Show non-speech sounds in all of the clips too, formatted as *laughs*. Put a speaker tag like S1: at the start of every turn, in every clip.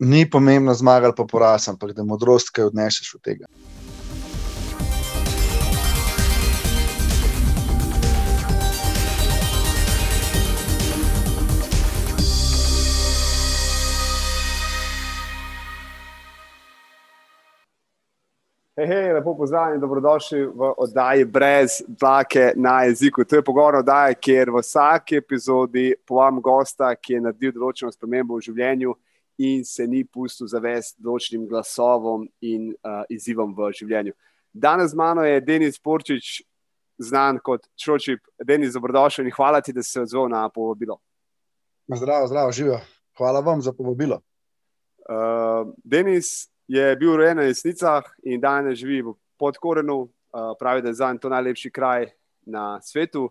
S1: ni pomembno zmagali pa poraz, ampak da modrost kaj odnešeš od tega.
S2: Hej, lepo pozdravljeni in dobrodošli v oddaji brez dlake na jeziku. To je pogovor oddaje, kjer v vsaki epizodi povabim gosta, ki je naredil določeno spremembo v življenju in se ni pustil zavest določenim glasovom in uh, izzivom v življenju. Danes z mano je Denis Porčič, znan kot Čočip. Denis, dobrodošel in hvala ti, da si se odzval na povabilo.
S1: Zdravo, zdravo, živijo. Hvala vam za povabilo.
S2: Uh, Denis, je bil rojen na Jesnicah in danes živi v Podkorenu. Uh, pravi, da je za njim to najlepši kraj na svetu.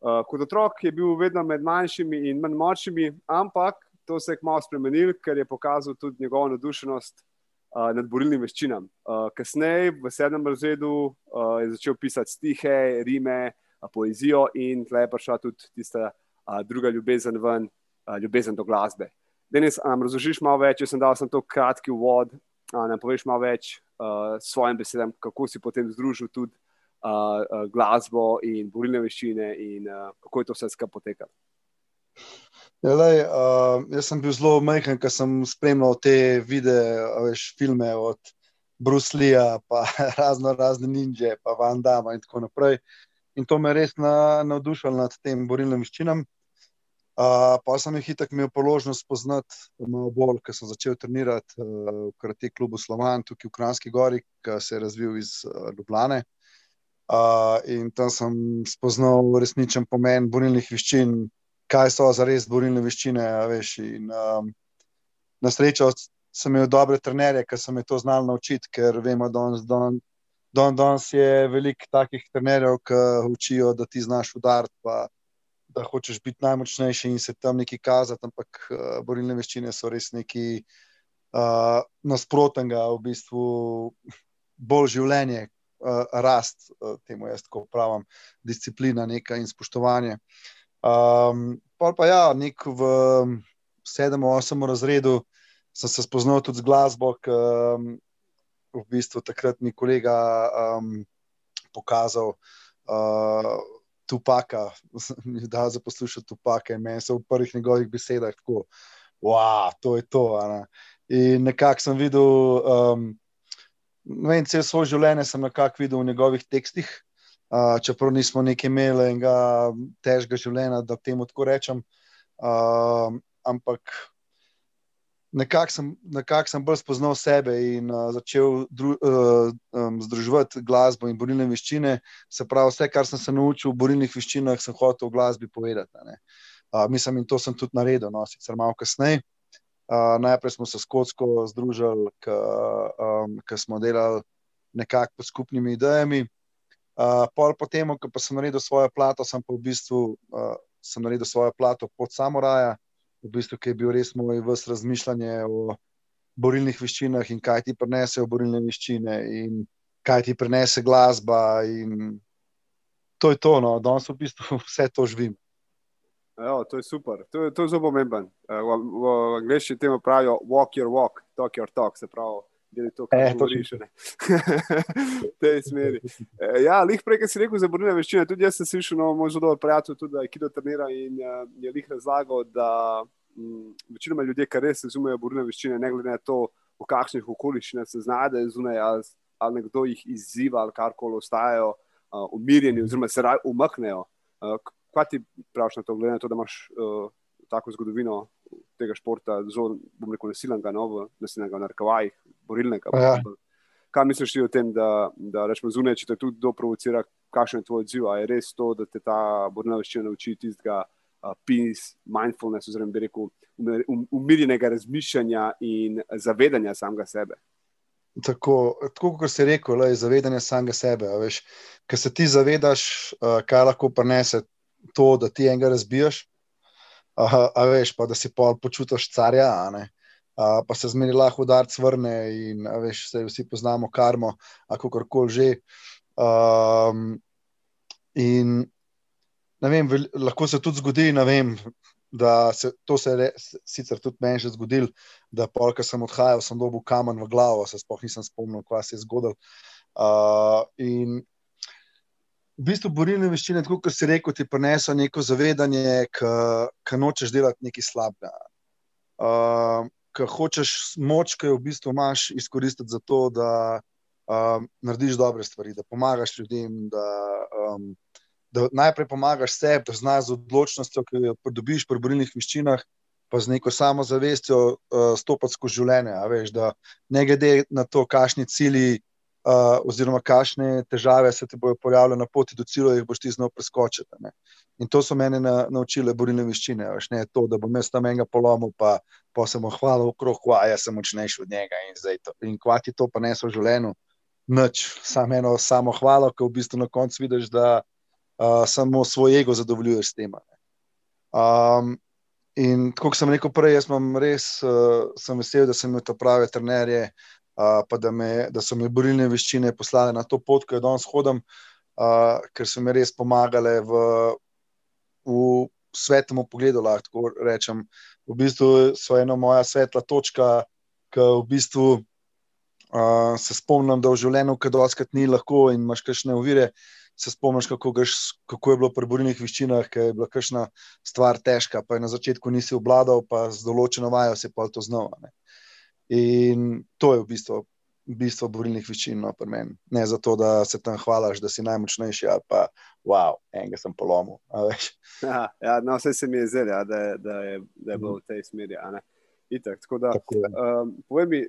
S2: Uh, kot otrok je bil vedno med manjšimi in manj močnimi, ampak to se je kmalo spremenil, ker je pokazal tudi njegovo nadušenost uh, nad borilnim veščinam. Uh, kasneje, v sedmem razredu, uh, je začel pisati stihe, rime, uh, poezijo in tle je prišla tudi tista uh, druga ljubezen ven, uh, ljubezen do glasbe. Danes nam razložiš malo več, če sem dal sem to kratki uvod, nam poveš malo več uh, s svojim besedam, kako si potem združil tudi uh, uh, glasbo in borilne veščine, in uh, kako je to vse skupaj potekalo.
S1: Ja, lej, uh, jaz sem bil zelo majhen, ker sem spremljal te videe, veš, filme od Bruce Leeja, pa *laughs* razno razne ninja, pa Van Damme in tako naprej. In to me je res navdušilo nad tem borilnim veščinam. Uh, pa sem jih hitro imel priložnost spoznati, malo bolj, ker sem začel trenirati uh, v karate klubu Slovan, tukaj v Kranski Gori, ki se je razvil iz uh, Ljubljane. Uh, in tam sem spoznal resničen pomen borilnih veščin, kaj so za res borilne veščine. Veš, in, um, na srečo sem imel dobre trenerje, ki so me to znali naučiti, ker vemo, da danes don, don je veliko takih trenerjev, ki učijo, da ti znaš udariti da hočeš biti najmočnejši in se tam nekaj kazati, ampak uh, borilne veščine so res neki uh, nasprotnega, v bistvu bolj življenje, uh, rast, uh, temu jaz tako pravim, disciplina neka in spoštovanje. Um, pa pa ja, nek v sedem, osem razredu sem se spoznal tudi z glasbo, ki um, v bistvu takrat mi kolega um, pokazal. Uh, Tupaka, *laughs* mi da za poslušati Tupaka in meni se v prvih njegovih besedah tako, wow, to je to. Ne? In nekako sem videl, um, ne vem, cel svoj življenje sem nekako videl v njegovih tekstih, uh, čeprav nismo neki imeli enega težkega življenja, da temu tako rečem. Uh, ampak nekako sem, nekak sem bolj spoznal sebe in uh, začel dru, uh, um, združevati glasbo in borilne veščine. Se pravi, vse, kar sem se naučil v borilnih veščinah, sem hotel v glasbi povedati. Uh, mislim, in to sem tudi naredil, no, sicer malo kasneje. Uh, najprej smo se skotsko združili, ker um, smo delali nekako pod skupnimi idejami. Uh, pol potem, ko pa sem naredil svojo plato, sem pa v bistvu uh, naredil svojo plato pod Samoraja v bistvu, ki je bil res moj ves razmišljanje o borilnih veščinah in kaj ti prenesejo borilne veščine in kaj ti prenese glasba. To je to, no, danes v bistvu *laughs* vse to živim.
S2: Jo, to je super, to je, to je zelo pomemben. Uh, v v angliščini temu pravijo walk your walk, talk your talk, se pravi da je to, kar govoriš. V *laughs* tej smeri. E, ja, lih prej, ki si rekel, za borilne veščine, tudi jaz sem slišal, no, moj zelo dober prijatelj, tudi da je kido trenira in uh, je lih razlagal, da um, večinoma ljudje, ki res razumejo borilne veščine, ne glede na to, v kakšnih okoliščinah se znajdejo zunaj, ali, ali nekdo jih izziva, ali karkoli ostajajo uh, umirjeni, oziroma se raj umaknejo. Uh, kaj ti praviš na to, glede na to, da imaš uh, tako zgodovino tega športa, zelo, bom rekel, nasilnega, no, nasilnega, narkovajih, borilnega. Ja. Kaj misliš o tem, da, da rečemo zunaj, če te tudi kdo provocira, kakšen je tvoj odziv? A je res to, da te ta borilna veščina nauči tistega uh, peace, mindfulness, oziroma bi rekel, um, umirjenega razmišljanja in zavedanja samega sebe?
S1: Tako, tako kot si rekel, je zavedanje samega sebe. Ker se ti zavedaš, uh, kaj lahko prenese to, da ti enega razbijaš, a, veš, pa da si pa počutiš carja, a, pa se zmeri lahko udarc vrne in veš, se vsi poznamo karmo, ako karkoli že. Um, in vem, vel, lahko se tudi zgodi, vem, da se to se je sicer tudi meni že zgodilo, da polk sem odhajal, sem dobil kamen v glavo, se sploh nisem spomnil, kaj se je zgodilo. Uh, in v bistvu borilne veščine, tako kot si rekel, ti prineso neko zavedanje, ki nočeš delati nekaj slabega. Uh, Ki hočeš moč, ki jo v bistvu imaš, izkoristiti za to, da um, narediš dobre stvari, da pomagaš ljudem, da um, da najprej pomagaš sebi, da znaš z odločnostjo, ki jo pridobiš pri borilnih veščinah, pa z neko samozavestjo uh, stopiti skozi življenje. Veš, da ne glede na to, kakšni cilji uh, oziroma kakšne težave se ti bodo pojavile na poti do cilja, jih boš ti znal preskočiti. Ne. In to so mene na, naučile borilne veščine. Veš, ne to, da bom jaz tam enega polomil, pa, pa sem mu hvalil okrog, a jaz sem močnejši od njega in zdaj to. In kvati to pa ne so v življenju. Noč, samo eno samo hvalo, ki v bistvu na koncu vidiš, da uh, samo svoj ego zadovoljuješ s tem. Um, in kot sem rekel prej, jaz sem res uh, sem vesel, da sem imel to prave trenerje, uh, pa da, me, da so mi borilne veščine poslali na to pot, ki jo danes hodim, uh, ker so mi res pomagale v, v svetem pogledu. Lahko rečem, v bistvu so ena moja svetla točka, ki v bistvu. Uh, se spomnim, da v življenju, ki dolžkrat ni lahko in imaš kakšne ovire, se spomniš, kako, kako je bilo pri borilnih veščinah, ki je bila kakšna stvar težka, pa je na začetku nisi obladal, pa z določeno vajo si pa to znova. Ne. In to je v bistvu, v bistvu borilnih veščin no, pri meni. Ne zato, da se tam hvalaš, da si najmočnejši, ali pa wow, enega sem polomil.
S2: Ja, ja, no, vse se mi je zdelo, ja, da, da, da je bilo v tej smeri. Itak, tako da, tako um, povej mi,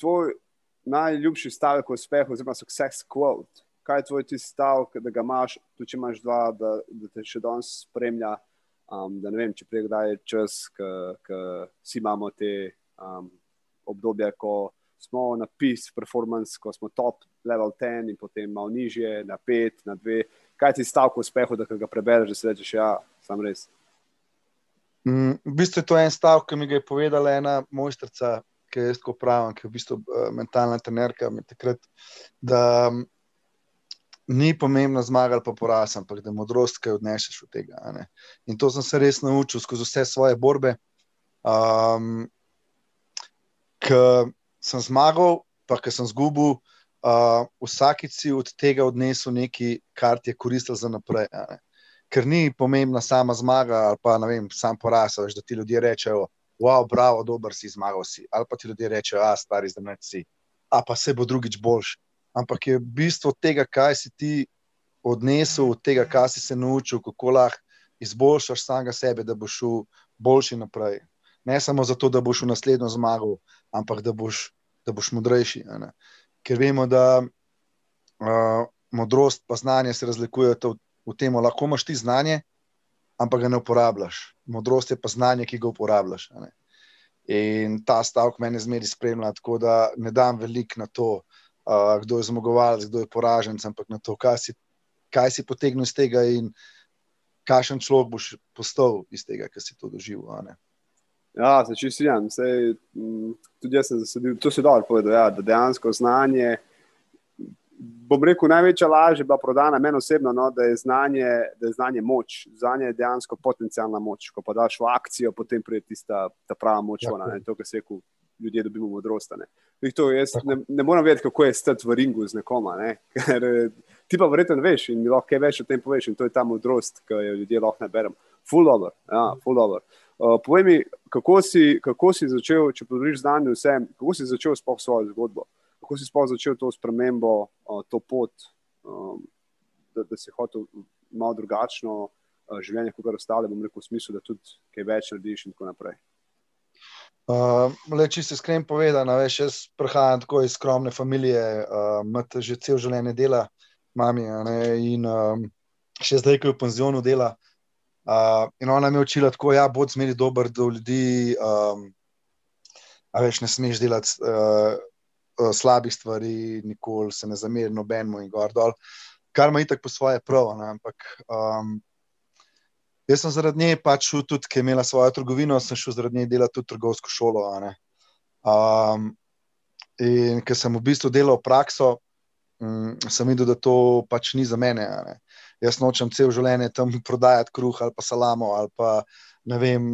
S2: tvoj najljubši stavek o uspehu, oziroma success quote kaj je tvoj ti stav, da ga imaš, tudi če imaš dva, da, da te še danes spremlja. Um, da ne vem, če prej kdaj je čas, ki si imamo te um, obdobje, ko smo na PIS, performance, ko smo top level 10 in potem malo nižje, na 5, na 2. Kaj ti stav v uspehu, da ga prebereš, da si rečeš, ja, sam res.
S1: Mm, v bistvu je to en stav, ki mi ga je povedala ena mojstrica, ki je tako pravim, ki je v bistvu uh, mentalna trenerka. Takrat, da ni pomembno zmaga ali pa poraz, ampak da modrost, ki jo odnešeš od tega. In to sem se res naučil skozi vse svoje borbe. Um, Ker sem zmagal, pa ker sem zgubil, uh, vsakič si od tega odnesel nekaj, kar ti je koristilo za naprej. Ker ni pomembna sama zmaga ali pa vem, sam poraz, veš, da ti ljudje rečejo, wow, bravo, dober si, zmagal si. Ali pa ti ljudje rečejo, a stari zdaj si, a pa se bo drugič boljši ampak je bistvo tega, kaj si ti odnesel, od tega, kaj si se naučil, kako lahko izboljšaš samega sebe, da boš šel boljši naprej. Ne samo zato, da boš v naslednjo zmagal, ampak da boš, da boš modrejši. Ker vemo, da uh, modrost in znanje se razlikujeta v, v tem, lahko imaš ti znanje, ampak ga ne uporabljaš. Modrost je pa znanje, ki ga uporabljaš. In ta stavek meni zmeri spremlja, tako da ne dam veliko na to, uh, kdo je zmagovalec, kdo je poražen, ampak na to, kaj si, kaj si potegnil iz tega in kakšen človek boš postal iz tega, kar si to doživel.
S2: Ja, se čisto strinjam. Tudi jaz sem zasedil, to si dobro povedal, ja, da dejansko znanje. Bom rekel, največja laž je bila prodana meni osebno, no, da, je znanje, da je znanje moč. Znanje je dejansko potencijalna moč. Ko pa daš v akcijo, potem pride tista ta prava moč. Ona, to, kar se rekel, ljudje dobimo modrost. To, jaz ne, ne morem vedeti, kako je stati v ringu z nekoma. Ne? *laughs* Ker ti pa verjetno veš in mi lahko kaj več o tem poveš. In to je ta modrost, ki jo ljudje lahko ne beremo. Full over. Ja, full over. Uh, povej mi, kako si, kako si začel, če podariš znanje vsem, kako si začel spoh svojo zgodbo? Kako si spoh začel to spremembo, uh, to pot, um, da, da si hotel malo drugačno uh, življenje, kot ostale, bom rekel, v smislu, da tudi kaj več narediš in tako naprej.
S1: Uh, le, če se iskreno povedano, veš, jaz prihajam tako iz skromne družine, uh, imate že cel življenje dela, mami, ne, in um, še zdaj, ko je v penzionu dela. Uh, in ona me je učila tako, da ja, bod zmeri dober do ljudi, um, a veš, ne smeš delati uh, uh, slabih stvari, nikoli se ne zameri nobenemu in gor dol, kar ima itak po svoje prav, ne, ampak. Um, Jaz sem zaradi nje pač šel tudi, ker je imela svojo trgovino, sem šel zaradi nje delati tudi trgovsko šolo. Um, in ker sem v bistvu delal prakso, um, sem videl, da to pač ni za mene. Jaz nočem cel življenje tam prodajati kruh ali pa salamo ali pa ne vem,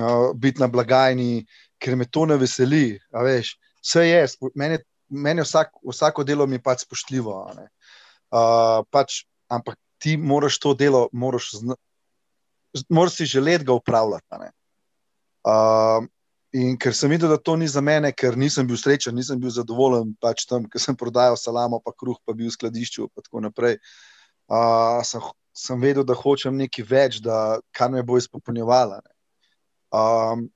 S1: uh, biti na blagajni, ker me to ne veseli. Vse je, meni, meni vsak, vsako delo mi je pač spoštljivo. Uh, pač, ampak ti moraš to delo, moraš, moraš si želeti ga upravljati. Uh, in ker sem videl, da to ni za mene, ker nisem bil srečen, nisem bil zadovoljen pač tam, ker sem prodajal salamo, pa kruh, pa bil v skladišču. In tako naprej. Uh, sem, sem vedel, da hočem nekaj več, da kar me bo izpopolnjevalo. Um,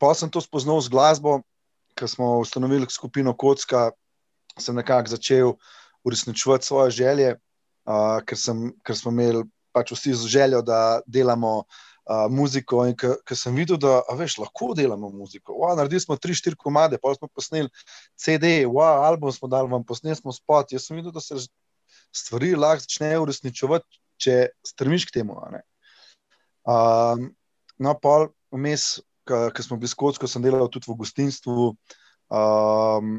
S1: pa sem to spoznal z glasbo, ker smo ustanovili skupino Kocka, sem nekako začel uresničevati svoje želje, uh, ker, sem, ker smo imeli pač vsi z željo, da delamo uh, muziko. In ker sem videl, da veš, lahko delamo muziko. Wow, naredili smo tri, štiri komade, pa smo posneli CD, wow, album smo dali vam, posneli smo spot. Jaz sem videl, da se stvari lahko začnejo uresničevati, če strmiš k temu. Um, no, pa vmes, ki smo bili skozi, ko sem delal tudi v gostinstvu. Um,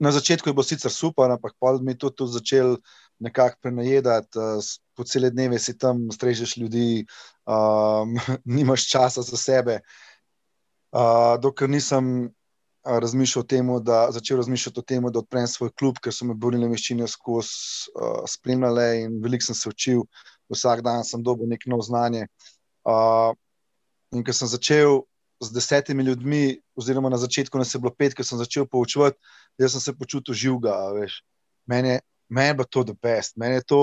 S1: na začetku je bilo sicer super, ampak pa mi je to tudi začel nekako prenajedati, uh, po cele dneve si tam, strežeš ljudi, um, *laughs* nimaš časa za sebe. Uh, dokler nisem razmišljal o tem, da začel razmišljati o tem, da odprem svoj klub, ker so me borile veščine skozi uh, spremljale in veliko sem se učil, vsak dan sem dobil neko novo znanje. Uh, In ko sem začel z desetimi ljudmi, oziroma na začetku nas je bilo pet, ko sem začel poučevati, jaz sem se počutil živega. Mene, mene je bilo to the best, mene je to,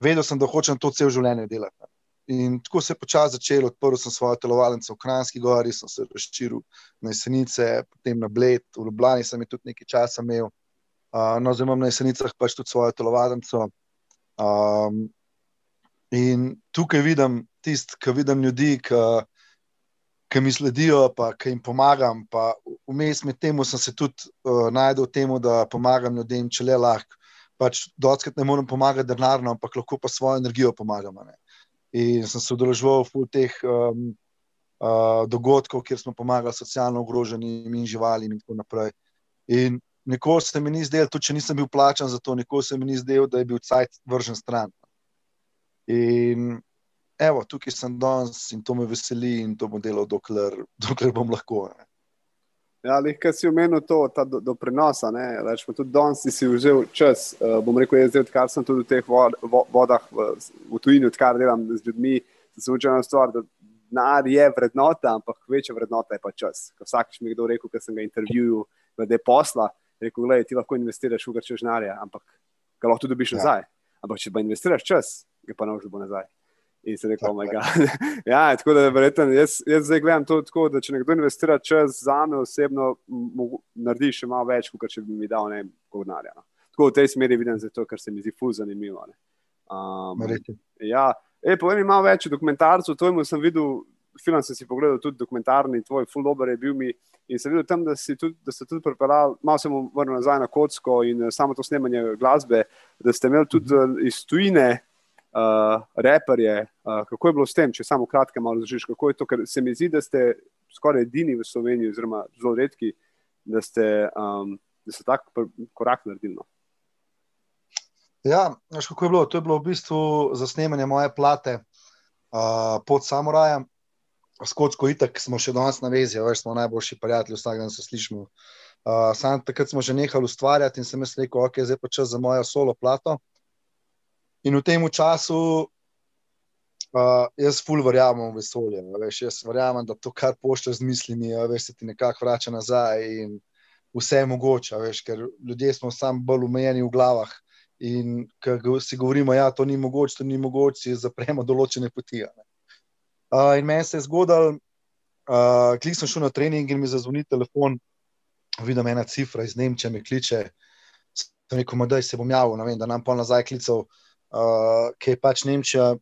S1: vedel sem, da hočem to cel življenje delati. In tako se je počasi začelo, odprl sem svojo telovalnico v Kranjski gori, sem se razširil na jesenice, potem na Bled, v Ljubljani sem tudi nekaj časa imel. Uh, no, zdaj imam na jesenicah pač tudi svojo telovadnico. Um, in tukaj vidim, tisti, ki vidim ljudi, ki, ki mi sledijo, pa ki jim pomagam. Vmes med tem sem se tudi uh, najdel v tem, da pomagam ljudem, če le lahko. Pač Dockrat ne morem pomagati denarno, ampak lahko pa svojo energijo pomagam. Ne. In sem se udeležil v teh um, uh, dogodkov, kjer smo pomagali socialno ogroženim in živalim, in tako naprej. In nikoli se mi ni zdelo, tudi če nisem bil plačan za to, nikoli se mi ni zdelo, da je bil cajt vržen stran. In evo, tukaj sem danes in to me veseli in to bom delal, dokler, dokler bom lahko. Ne.
S2: Ja, kaj si omenil to, ta do, do? Rečemo, tudi danes si vzel čas. Uh, bom rekel, jaz, odkar sem tudi v teh vod, vodah v, v tujini, odkar delam z ljudmi, sem se učil na stvar, da denar je vrednota, ampak večja vrednota je pa čas. Ko vsakič mi je kdo rekel, ker sem ga intervjuval, glede posla, rekel, gledaj, ti lahko investiraš v grčeš denarja, ampak ga lahko tudi dobiš ja. nazaj. Ampak če pa investiraš čas, ga pa ne boš dobil nazaj. In se rekel, oh *laughs* ja, tako da verjetno, jaz, jaz zdaj gledam to tako, da če nekdo investira čas za me osebno, naredi še malo več, kot če bi mi dal nekaj denarja. No. Tako v tej smeri vidim, zato, ker se mi zdi fuz zanimivo. Um, ja, e, povem mi malo več o dokumentarcu, to sem videl, film sem si pogledal, tudi dokumentarni, tvoj full dober je bil mi. In sem videl tam, da, tudi, da ste tudi pripeljali, malo sem vrnil nazaj na kocko in samo to snemanje glasbe, da ste imeli tudi uh -huh. iz tujine uh, reperje. Uh, kako je bilo s tem, če samo kratko malo razložiš, kako je to? Ker se mi zdi, da ste skoraj edini v Sloveniji, oziroma zelo redki, da ste, um, da ste tak korak naredili. No.
S1: Ja, veš, kako je bilo? To je bilo v bistvu za snemanje moje plate uh, pod Samurajem. Skotsko itak smo še danes na vezi, veš, smo najboljši prijatelji, vsak dan se slišimo. Uh, sam takrat smo že nehali ustvarjati in sem jaz rekel, ok, zdaj pa čas za mojo solo plato. In v tem času uh, jaz ful verjamem v vesolje. Veš, jaz verjamem, da to, kar pošljaš z mislimi, veš, se ti nekako vrača nazaj in vse je mogoče. Veš, ker ljudje smo samo bolj umejeni v glavah. In ko si govorimo, da ja, to ni mogoče, to ni mogoče, si zapremo določene poti. Uh, in meni se je zgodil, uh, klik sem šel na trening in mi zazvoni telefon, vidim ena cifra iz Nemčije, me kliče. Sem rekel, da se bom javil, da nam pol nazaj klical uh, ki je pač Nemčija,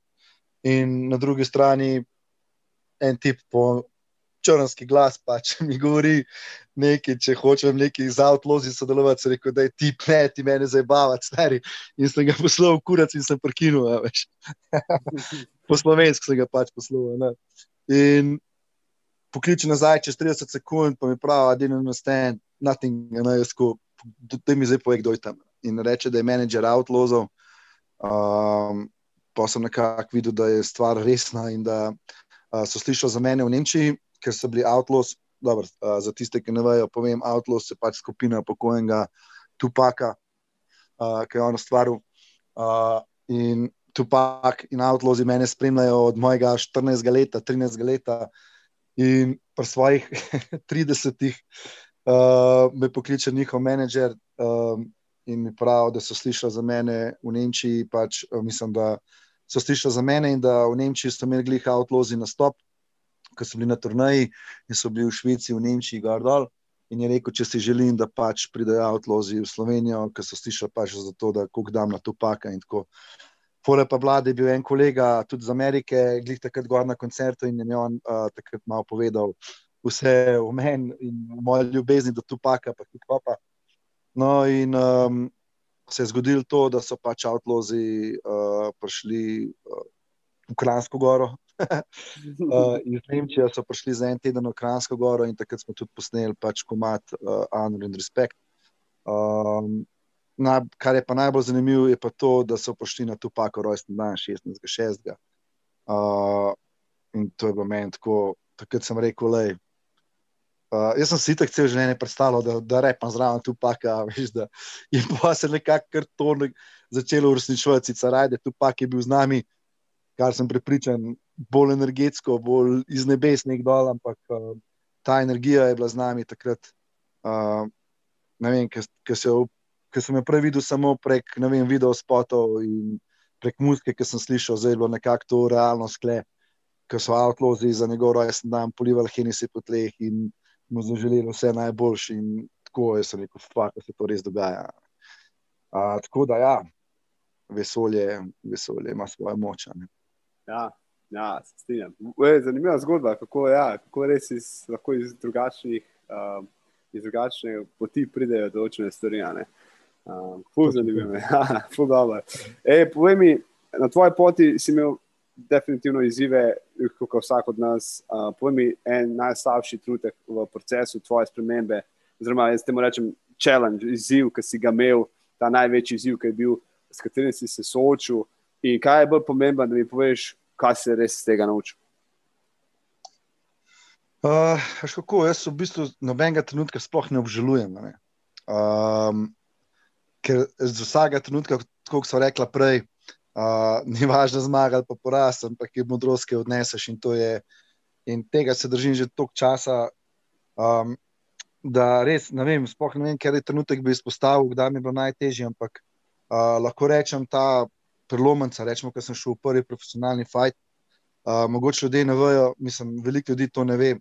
S1: in na drugi strani en tip po črnski glas, pač *laughs* mi govori nekaj, če hočem nekaj z outlozi sodelovati, se rekel, da je tip ne, ti mene zabavati, stari. In sem ga poslal v kurac in sem prekinul, veš. *laughs* po slovenski sem ga pač poslal. Ne? In pokliče nazaj čez 30 sekund, pa mi pravi, da ne nastanem, nothing, ne, jaz ko, da mi zdaj pove, kdo je tam. In reče, da je menedžer outlozov Um, pa sem nekako videl, da je stvar resna in da uh, so slišali za mene v Nemčiji, ker so bili Outlaws. Dobar, uh, za tiste, ki ne vejo, povem, Outlaws je pač skupina pokojnega Tupaka, uh, ki je on ustvaril. Uh, in Tupak in Outlaws mene spremljajo od mojega 14. leta, 13. leta. In pri svojih *laughs* 30. Uh, me pokliče njihov menedžer um, in mi pravi, da so slišali za mene v Nemčiji. Pač, uh, mislim, da so slišali za mene in da v Nemčiji so imeli glih outlozi na stop, ko so bili na turnaji in so bili v Švici, v Nemčiji, Gardol. In je rekel, če si želim, da pač pridejo outlozi v Slovenijo, ker so slišali pač za to, da kuk dam na to paka in tako. Pole pa vlade je bil en kolega tudi iz Amerike, glih takrat gor na koncertu in je on uh, takrat malo povedal vse o meni in o moji ljubezni do Tupaka, pa tudi papa. No in um, se je zgodilo to, da so pač outlozi uh, prišli uh, v Kransko goro. *laughs* uh, iz Nemčije so prišli za en teden v Kransko goro in takrat smo tudi posneli pač komat uh, Honor and Respect. Um, na, kar je pa najbolj zanimivo, je pa to, da so prišli na Tupako rojstni dan 16.6. Uh, in to je bilo meni tako, takrat sem rekel, lej, Uh, jaz sem si tako cel življenje predstavljal, da, da repam zraven tu paka, *laughs* veš, da je pa se nekako to ne, začelo uresničevati, caraj, da tu pak je bil z nami, kar sem prepričan, bolj energetsko, bolj iz nebes nek dol, ampak uh, ta energija je bila z nami takrat. Uh, ne vem, ker sem jo prej videl samo prek, ne vem, video spotov in prek muzike, ki sem slišal, zdaj je bilo nekako to realno skle, ker so outlozi za njegov rojsten dan polivali henisi po tleh in mu zaželeli vse najboljše, in tako je se rekel, da se to res dogaja. A, tako da, ja, vesolje, vesolje ima svoje moč.
S2: Ja, ja, se strinjam. Zanimiva zgodba, kako, ja, kako res iz, lahko iz drugačnih. Uh, Iz drugačne poti pridejo določene stvari. Ful, zanimivo *laughs* je. Ful, dobro. Povej mi, na tvoji poti si imel definitivno izzive, kot vsak od nas. Povej mi, en najslabši trenutek v procesu tvoje spremembe, oziroma jaz temu rečem, challenge, izziv, ki si ga imel, ta največji izziv, ki je bil, s katerim si se soočil. In kaj je bolj pomembno, da mi poveš, kaj si res iz tega naučil?
S1: Uh, kako, jaz v bistvu nobenega trenutka sploh ne obžalujem. Ne? Um, ker z vsakega trenutka, kot so rekla prej, Uh, *laughs* ni važno zmagati, pa porast, ampak je modrost, ki jo odneseš. In, je, in tega se držim že toliko časa, um, da res ne vem, spoh ne vem, ker je trenutek bi izpostavil, kdaj mi je bilo najtežje. Ampak uh, lahko rečem ta prelomenca, rečemo, ker sem šel v prvi profesionalni fajt. Uh, mogoče ljudje ne vejo, mislim, veliko ljudi to ne ve.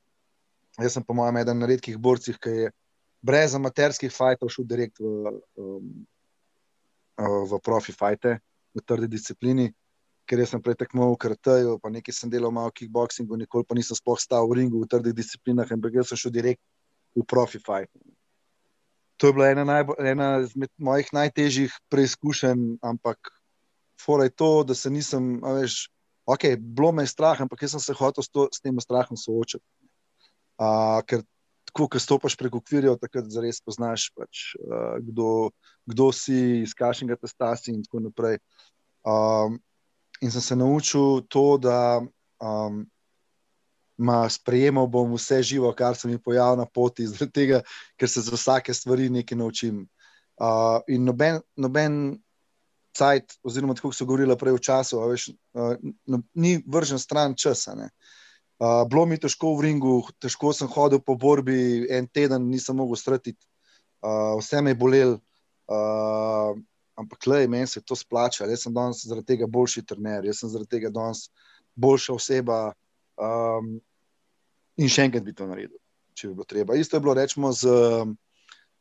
S1: Jaz sem, po mojem, eden redkih borcih, ki je brez amaterskih fajtov šel direkt v, um, v profi fajte v trdi disciplini, ker sem prej tekmoval v karteju, pa nekaj sem delal malo kickboxingu, nikoli pa nisem sploh stal v ringu v trdih disciplinah, ampak jaz sem šel direkt v profi fight. To je bila ena, najbolj, ena izmed mojih najtežjih preizkušenj, ampak fora je to, da se nisem, veš, ok, bilo me je strah, ampak jaz sem se hotel s, to, s tem strahom soočiti. Uh, ker tako, ko stopiš prek okvirjev, takrat zares poznaš, pač, uh, kdo, kdo si, iz kakšnega testa si in tako naprej. Um, in sem se naučil to, da um, sprejemal bom vse živo, kar se mi pojavlja na poti, tega, ker se za vsake stvari nekaj naučim. Uh, in noben, noben cajt, oziroma tako so govorili prej v času, veš, uh, ni vržen stran časa. Ne. Uh, bilo mi težko v ringu, težko sem hodil po borbi, en teden nisem mogel stratiti, uh, vse me je bolelo. Uh, ampak, le, meni se je to splačalo. Jaz sem danes zaradi tega boljši trener, jaz sem zaradi tega danes boljša oseba. Um, in še enkrat bi to naredil, če bi bilo treba. Isto je bilo, rečemo, z,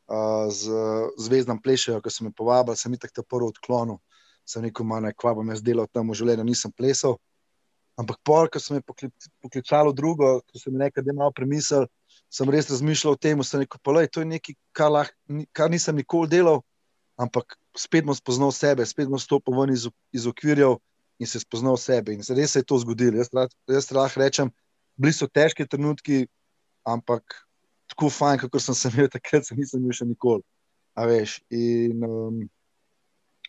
S1: uh, z Zvezdam Plešajo, ki so me povabili, sem jih tako prvo odklonil. Sem rekel, manj, kva bom jaz delal tam v življenju, nisem plesal. Ampak, pol, ko sem poklical drugo, ko sem nekaj malo premislil, sem res razmišljal o tem, da je to nekaj, kar, lah, kar nisem nikoli delal, ampak spet bom spoznal sebe, spet bom stopil ven iz, iz okvirjev in se spoznal sebe. In res se je to zgodilo. Jaz, jaz lahko rečem, bili so težki trenutki, ampak tako fajn, kot sem se imel takrat, se nisem imel še nikoli. In, um,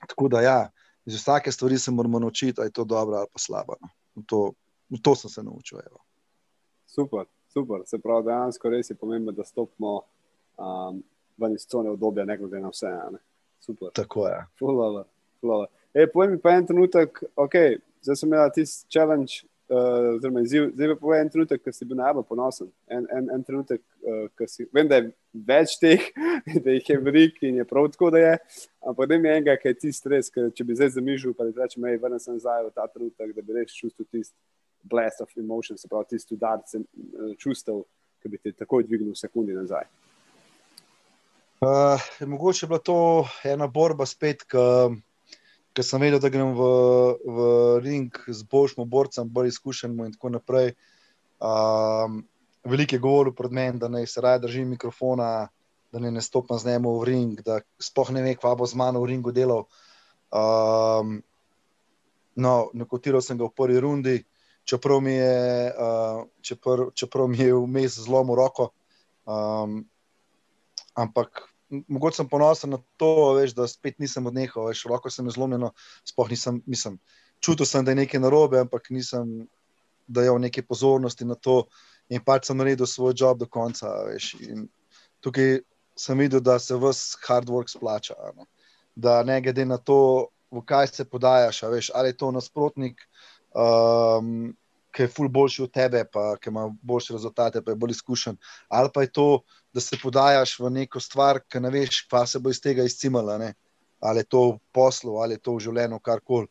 S1: tako da ja. iz vsake stvari se moramo naučiti, ali je to dobro ali pa slabo. No. To, v to sem se naučil. Evo.
S2: Super, super. Se pravi, dejansko res je pomembno, da stopimo um, ven iz cone obdobja, ne glede na vse. Ne? Super.
S1: Tako je.
S2: Fulala, fulala. E, povej mi pa en trenutek, okay, zdaj sem imel tisti challenge uh, oziroma izziv. Zdaj pa povem en trenutek, ki si bil najbolj ponosen. En, en, en trenutek, uh, si. Vem, da je več teh, *laughs* da jih je veliko in je prav tako, da je. Ampak da mi je enega, ki je ti stres, ker če bi zdaj zamižil, pa da rečem, hej, vrnem se nazaj v ta trenutek, da bi res čutil tisti blast of emotion, se pravi tisti udarc uh, čustev, ki bi te takoj dvignil v sekundi nazaj.
S1: Uh, mogoče je bila to ena borba spet, ki ker sem vedel, da grem v, v ring z boljšim borcem, bolj izkušenim in tako naprej. Um, Veliko je govoril pred menem, da ne se raje držim mikrofona, da ne, ne stopim z njim v ring, da spoh ne ve, kva bo z mano v ringu delal. Um, no, nekotiral sem ga v prvi rundi, čeprav mi je, uh, čepr, čeprav mi je vmes zlomil roko. Um, ampak mogoče sem ponosen na to, veš, da spet nisem odnehal, veš, roko sem zlomljen, sploh nisem, mislim, čutil sem, da je nekaj narobe, ampak nisem dajal neke pozornosti na to in pač sem naredil svoj job do konca. Veš, tukaj sem videl, da se vse hard work splača. Ne? Da ne glede na to, v kaj se podajaš, veš, ali je to nasprotnik. Um, ki je ful boljši od tebe, pa ki ima boljše rezultate, pa je bolj izkušen. Ali pa je to, da se podajaš v neko stvar, ki ne veš, pa se bo iz tega izcimala. Ne? Ali je to v poslu, ali je to v življenju, karkoli.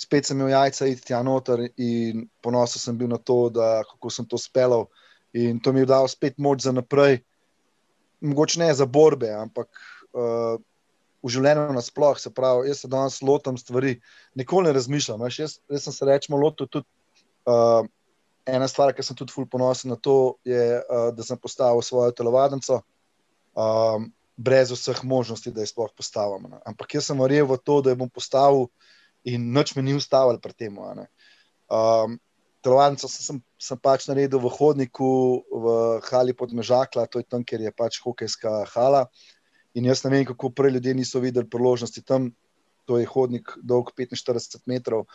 S1: Spet sem imel jajca, iti tja noter in ponosen sem bil na to, da, kako sem to speljal. In to mi je dalo spet moč za naprej. Mogoče ne za borbe, ampak uh, v življenju nasplošno. Se pravi, jaz se danes lotam stvari, nikoli ne razmišljam. Jaz, jaz sem se rečemo lotil tudi Uh, ena stvar, ki sem tudi fully ponosen na to, je, uh, da sem postavil svojo telovadnico, um, brez vseh možnosti, da jo sploh postavim. Ne. Ampak jaz sem verjel v to, da jo bom postavil, in noč me ni ustavil pri tem. Um, telovadnico sem, sem, pač naredil v hodniku, v Hali pod Mežakla, to je tam, kjer je pač hokejska hala. In jaz ne vem, kako prej ljudje niso videli priložnosti tam. To je hodnik dolg 45 metrov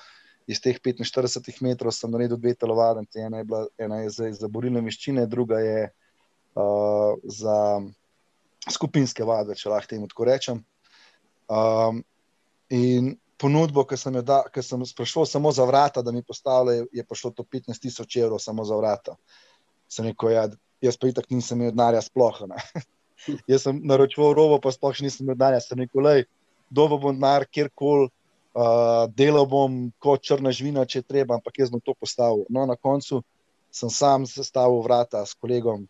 S1: iz teh 45 metrov sem naredil dve telovadnice. Ena je, bila, ena je za, za borilne veščine, druga je uh, za skupinske vadbe, če lahko temu tako rečem. Um, in ponudbo, ki sem, da, ki sem sprašval samo za vrata, da mi postavljajo, je prišlo to 15 tisoč evrov samo za vrata. Sem rekel, ja, jaz pa itak nisem imel denarja sploh. *laughs* jaz sem naročil robo, pa sploh nisem imel denarja. Sem rekel, dobo bom denar kjerkoli. Uh, delal bom kot črna živina, če treba, ampak jaz bom to postavil. No, na koncu sem sam sestavil vrata s kolegom,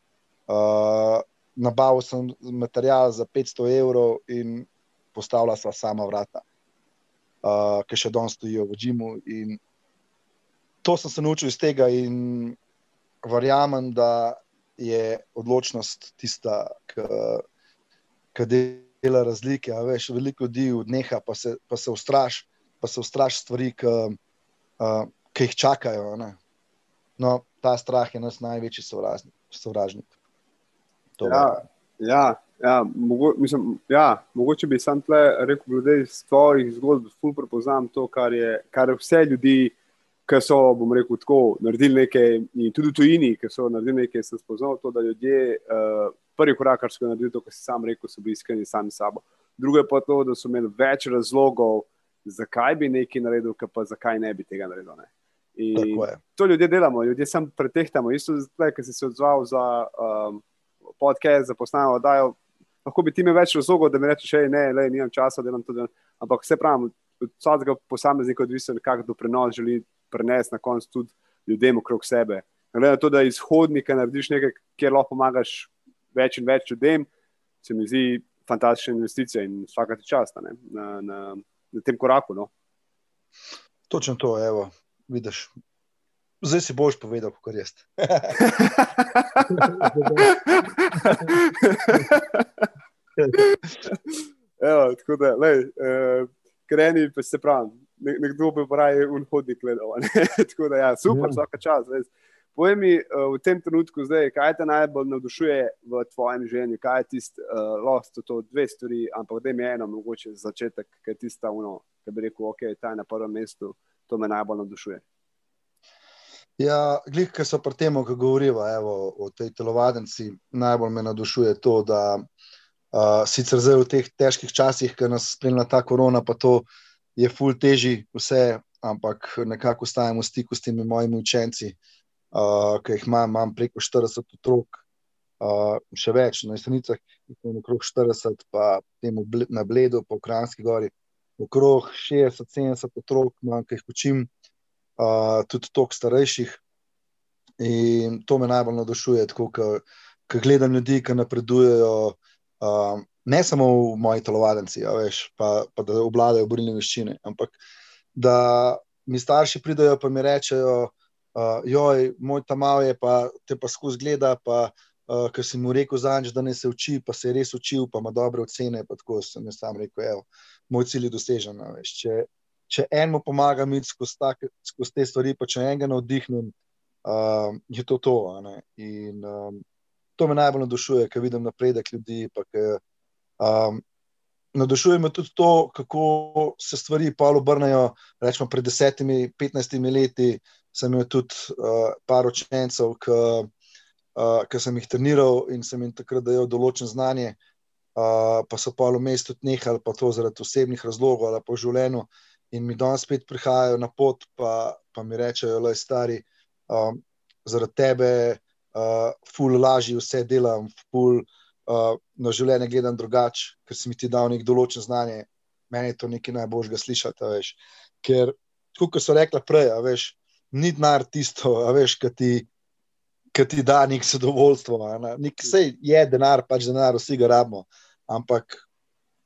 S1: uh, nabavil sem material za 500 evrov in postavila sva sama vrata, uh, ki še danes stojijo v Džimu. To sem se naučil iz tega in verjamem, da je odločnost tista, ki dela razlike. Veš, veliko ljudi odneha, pa se, pa se ustraši pa se ustraši stvari, ki, uh, ki jih čakajo. No, ta strah je nas največji sovražnik. sovražnik.
S2: Ja, ja, ja, mogo, mislim, ja, mogoče bi sam tle rekel, da iz tvojih zgodb zelo prepoznam to, kar je, kar je vse ljudi. Ki so, bom rekel, tako naredili nekaj, in tudi tujini, ki so naredili nekaj, sem spoznal to, da ljudje, uh, prvi korak, kar so naredili, to, kar si sam rekel, so bili iskreni sami s sabo. Drugo je pa to, da so imeli več razlogov, uh, zakaj bi nekaj naredil, pa zakaj ne bi tega naredil. To ljudje delamo, ljudje samo pretehtamo. Isto, ki si se odzval za um, podcast, za posnavo, da lahko bi ti imel več razlogov, da mi rečeš, da ne, le, nimam časa, delam to. Delam. Ampak vse pravim, od vsakega posameznika odvisno, kakšen doprinos želi prenesti na koncu tudi ljudem okrog sebe. Glede na to, da iz hodnika narediš nekaj, kjer lahko pomagaš več in več ljudem, se mi zdi fantastična investicija in vsakati čas na, na, na tem koraku. No.
S1: Točno to, evo, vidiš. Zdaj si boš povedal, kako je. *laughs*
S2: Evo, tako da, lej, eh, kreni, pa se pravi, nekdo bi pravi, unhodnik gledal. *laughs* tako da, ja, super, mhm. vsaka čas. Res. Povej mi v tem trenutku, zdaj, kaj te najbolj navdušuje v tvojem življenju, kaj je tisto, uh, lahko to dve stvari, ampak da je eno, mogoče za začetek, kaj je tisto, ki bi rekel, ok, ta je na prvem mestu, to me najbolj navdušuje.
S1: Ja, glih, ki so pri tem, ko govorimo o tej telovadnici, najbolj me navdušuje to, da uh, sicer zdaj v teh težkih časih, ki nas spremlja ta korona, pa to je ful teži vse, ampak nekako ostajamo v stiku s temi mojimi učenci, uh, ki jih imam, imam preko 40 otrok, uh, še več na Jesenicah, imam okrog 40, pa temu na Bledu, po Ukrajinski gori, okrog 60-70 otrok, imam, ki jih učim uh, tudi toliko starejših. In to me najbolj navdušuje, ko gledam ljudi, ki napredujejo, uh, ne samo v moji telovadnici, ja, veš, pa, pa da obvladajo borilne veščine, ampak da mi starši pridajo in mi rečejo, uh, joj, moj tam mal je, pa te pa skozi gleda. Pa, Uh, ker si mu rekel, zanj, da ne se uči, pa se je res učil, pa ima dobre ocene. Tako sem jaz sam rekel, evo, moj cilj je dosežen. Če, če enemu pomagam iti skozi, skozi te stvari, pa če enega navdihnem, uh, je to to. In um, to me najbolj navdušuje, ker vidim napredek ljudi. Um, navdušuje me tudi to, kako se stvari pa obrnejo. Rečemo, pred desetimi, petnajstimi leti sem imel tudi uh, par učencev, ki uh, sem jih treniral in sem jim takrat dajal določen znanje. Uh, pa so pa v mestu nehali, pa to zaradi osebnih razlogov ali v življenju, in mi danes spet prihajajo na pot, pa, pa mi rečejo, da je stari, um, zaradi tebe, uh, ful lažje vse delam, ful uh, na življenje gledam drugače, ker si mi ti dal nek določen znanje. Meni je to nekaj najboljšega slišati. Veš. Ker, kot so rekla prej, veš, ni denar tisto, ki ti, ti da nek zadovoljstvo. Nek, sej je denar, pač denar, vsi ga rabimo. Ampak